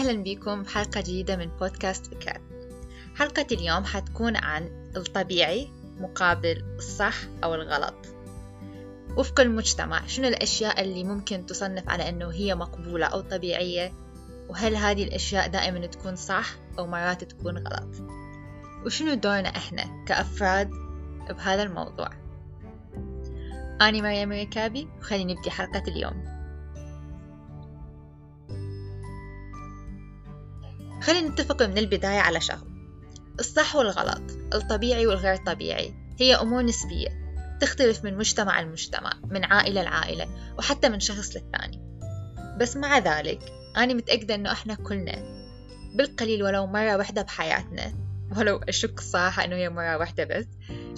أهلا بكم بحلقة جديدة من بودكاست فكرات حلقة اليوم حتكون عن الطبيعي مقابل الصح أو الغلط. وفق المجتمع شنو الأشياء اللي ممكن تصنف على أنه هي مقبولة أو طبيعية؟ وهل هذه الأشياء دائما تكون صح أو مرات تكون غلط؟ وشنو دورنا إحنا كأفراد بهذا الموضوع؟ أنا مريم ركابي وخلينا نبدي حلقة اليوم. خلينا نتفق من البداية على شغل. الصح والغلط الطبيعي والغير طبيعي هي أمور نسبية تختلف من مجتمع لمجتمع من عائلة لعائلة وحتى من شخص للثاني. بس مع ذلك أنا متأكدة أنه إحنا كلنا بالقليل ولو مرة واحدة بحياتنا ولو أشك صراحة أنه هي مرة واحدة بس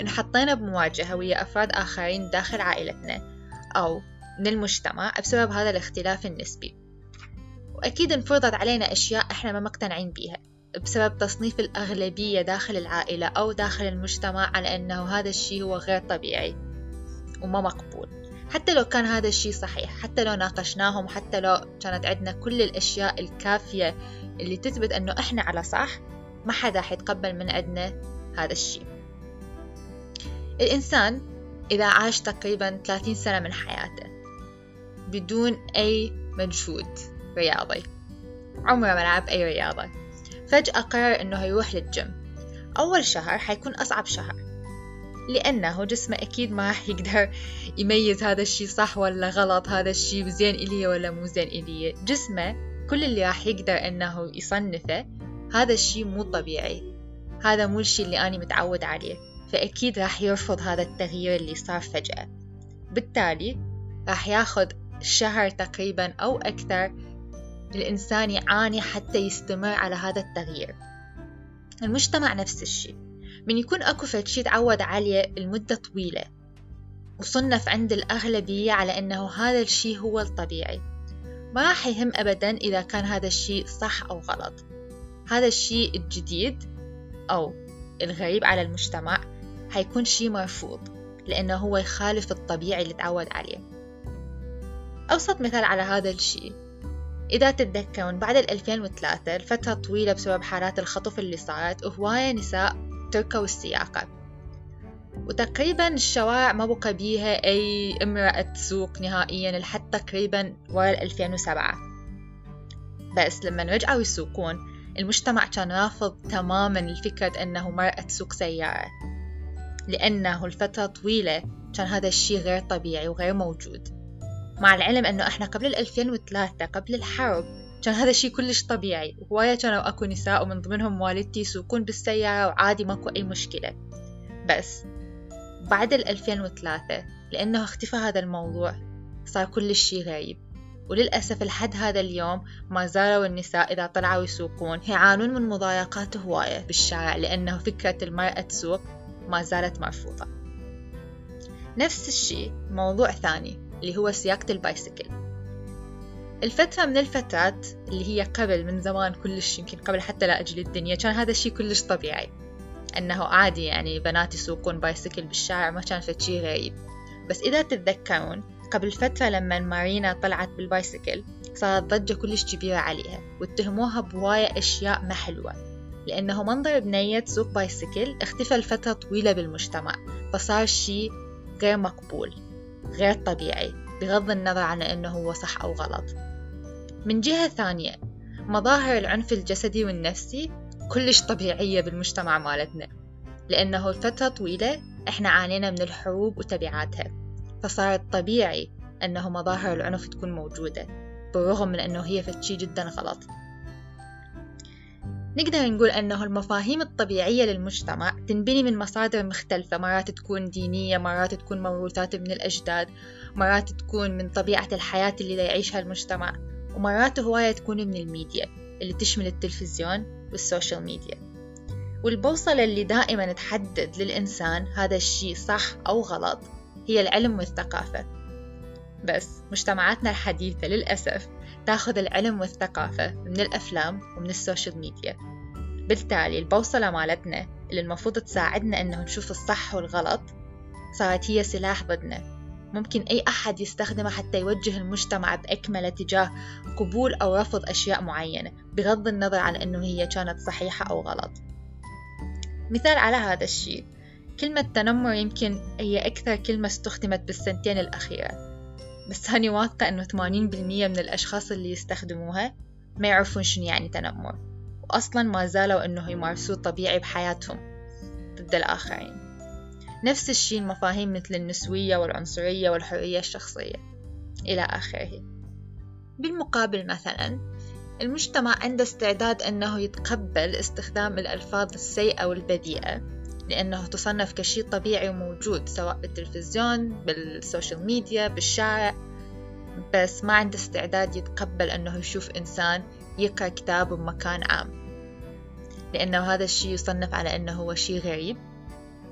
انحطينا بمواجهة ويا أفراد آخرين داخل عائلتنا أو من المجتمع بسبب هذا الاختلاف النسبي. وأكيد انفرضت علينا أشياء إحنا ما مقتنعين بيها بسبب تصنيف الأغلبية داخل العائلة أو داخل المجتمع على أنه هذا الشيء هو غير طبيعي وما مقبول. حتى لو كان هذا الشيء صحيح حتى لو ناقشناهم حتى لو كانت عندنا كل الأشياء الكافية اللي تثبت أنه إحنا على صح ما حدا حيتقبل من عندنا هذا الشيء. الإنسان إذا عاش تقريبا 30 سنة من حياته بدون أي مجهود. رياضي. عمره ما لعب أي رياضة. فجأة قرر إنه يروح للجيم. أول شهر حيكون أصعب شهر. لأنه جسمه أكيد ما راح يقدر يميز هذا الشي صح ولا غلط هذا الشي زين إلي ولا مو زين إلي جسمه كل اللي راح يقدر إنه يصنفه هذا الشي مو طبيعي. هذا مو الشي اللي أنا متعود عليه. فأكيد راح يرفض هذا التغيير اللي صار فجأة. بالتالي راح ياخد شهر تقريبا أو أكثر الإنسان يعاني حتى يستمر على هذا التغيير. المجتمع نفس الشيء. من يكون أكو فد شي تعود عليه لمدة طويلة. وصنف عند الأغلبية على أنه هذا الشيء هو الطبيعي. ما راح يهم أبدا إذا كان هذا الشيء صح أو غلط. هذا الشيء الجديد أو الغريب على المجتمع حيكون شيء مرفوض لأنه هو يخالف الطبيعي اللي تعود عليه. أبسط مثال على هذا الشيء. إذا تتذكرون بعد 2003 الفترة طويلة بسبب حالات الخطف اللي صارت وهواية نساء تركوا السياقة. وتقريبا الشوارع ما بقى بيها أي امرأة تسوق نهائيا لحد تقريبا ورا 2007 بس لما رجعوا يسوقون المجتمع كان رافض تماما لفكرة أنه مرأة تسوق سيارة لأنه الفترة طويلة كان هذا الشيء غير طبيعي وغير موجود. مع العلم أنه إحنا قبل 2003 قبل الحرب كان هذا الشيء كلش طبيعي. وهواية كانوا أكو نساء ومن ضمنهم والدتي يسوقون بالسيارة وعادي ماكو أي مشكلة. بس بعد 2003 لأنه اختفى هذا الموضوع صار كل الشيء غريب. وللأسف لحد هذا اليوم ما زالوا النساء إذا طلعوا يسوقون يعانون من مضايقات هواية بالشارع لأنه فكرة المرأة تسوق ما زالت مرفوضة. نفس الشيء موضوع ثاني. اللي هو سياقة البايسكل الفترة من الفترات اللي هي قبل من زمان كلش يمكن قبل حتى لا أجي للدنيا كان هذا الشيء كلش طبيعي. أنه عادي يعني بنات يسوقون بايسكل بالشارع ما كان شيء غريب. بس إذا تتذكرون قبل فترة لما مارينا طلعت بالبايسكل صارت ضجة كلش كبيرة عليها واتهموها بهواية أشياء ما حلوة. لأنه منظر بنية تسوق بايسكل اختفى لفترة طويلة بالمجتمع فصار شيء غير مقبول. غير طبيعي بغض النظر عن أنه هو صح أو غلط. من جهة ثانية مظاهر العنف الجسدي والنفسي كلش طبيعية بالمجتمع مالتنا لأنه لفترة طويلة إحنا عانينا من الحروب وتبعاتها فصارت طبيعي أنه مظاهر العنف تكون موجودة بالرغم من أنه هي فتشي جدا غلط. نقدر نقول أنه المفاهيم الطبيعية للمجتمع تنبني من مصادر مختلفة. مرات تكون دينية مرات تكون موروثات من الأجداد مرات تكون من طبيعة الحياة اللي يعيشها المجتمع ومرات هواية تكون من الميديا اللي تشمل التلفزيون وال social media. والبوصلة اللي دائما تحدد للإنسان هذا الشيء صح أو غلط هي العلم والثقافة. بس مجتمعاتنا الحديثة للأسف تاخذ العلم والثقافة من الأفلام ومن ال social media. بالتالي البوصلة مالتنا اللي المفروض تساعدنا إنه نشوف الصح والغلط صارت هي سلاح ضدنا. ممكن أي أحد يستخدمها حتى يوجه المجتمع بأكمله تجاه قبول أو رفض أشياء معينة بغض النظر عن أنه هي كانت صحيحة أو غلط. مثال على هذا الشيء كلمة تنمر يمكن هي أكثر كلمة استخدمت بالسنتين الأخيرة. بس هاني واثقة أنه 80% من الأشخاص اللي يستخدموها ما يعرفون شنو يعني تنمر. وأصلا ما زالوا أنه يمارسوه طبيعي بحياتهم ضد الآخرين. نفس الشيء المفاهيم مثل النسوية والعنصرية والحرية الشخصية إلى آخره. بالمقابل مثلا المجتمع عنده استعداد أنه يتقبل استخدام الألفاظ السيئة والبذيئة لأنه تصنف كشيء طبيعي وموجود سواء بالتلفزيون بالسوشيال ميديا بالشارع. بس ما عنده استعداد يتقبل أنه يشوف إنسان يقرأ كتاب بمكان عام. لأنه هذا الشيء يصنف على أنه هو شيء غريب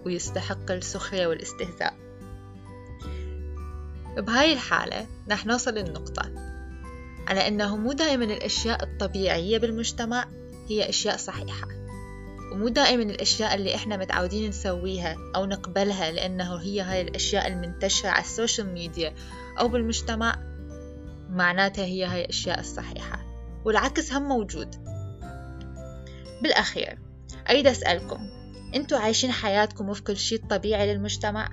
ويستحق السخرية والاستهزاء. بهاي الحالة رح نوصل للنقطة على أنه مو دائما الأشياء الطبيعية بالمجتمع هي أشياء صحيحة. ومو دائما الأشياء اللي إحنا متعودين نسويها أو نقبلها لأنه هي هاي الأشياء المنتشرة على ال social media أو بالمجتمع معناتها هي هاي الأشياء الصحيحة. والعكس هم موجود. بالأخير أريد أسألكم أنتوا عايشين حياتكم وفق الشيء الطبيعي للمجتمع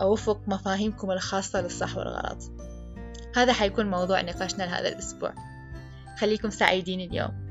أو وفق مفاهيمكم الخاصة للصح والغلط؟ هذا حيكون موضوع نقاشنا لهذا الأسبوع. خليكم سعيدين اليوم.